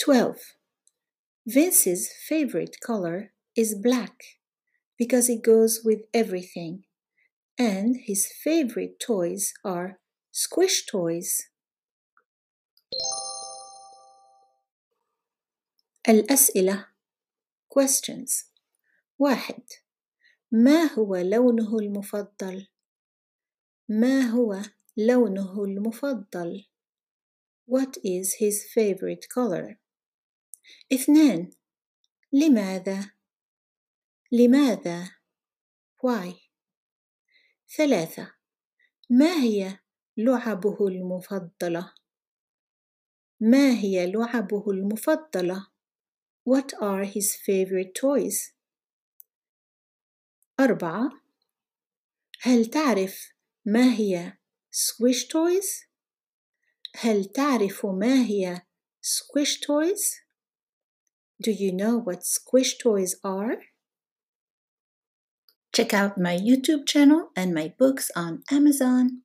12. Vince's favorite color is black because it goes with everything, and his favorite toys are squish toys. الأسئلة questions واحد ما هو لونه المفضل؟ ما هو لونه المفضل؟ What is his favorite color? اثنان لماذا؟ لماذا؟ Why? ثلاثة ما هي لعبه المفضلة؟ ما هي لعبه المفضلة؟ What are his favorite toys? أربعة هل تعرف ما هي squish toys؟ هل تعرف ما هي squish toys? Do you know what squish toys are? Check out my YouTube channel and my books on Amazon.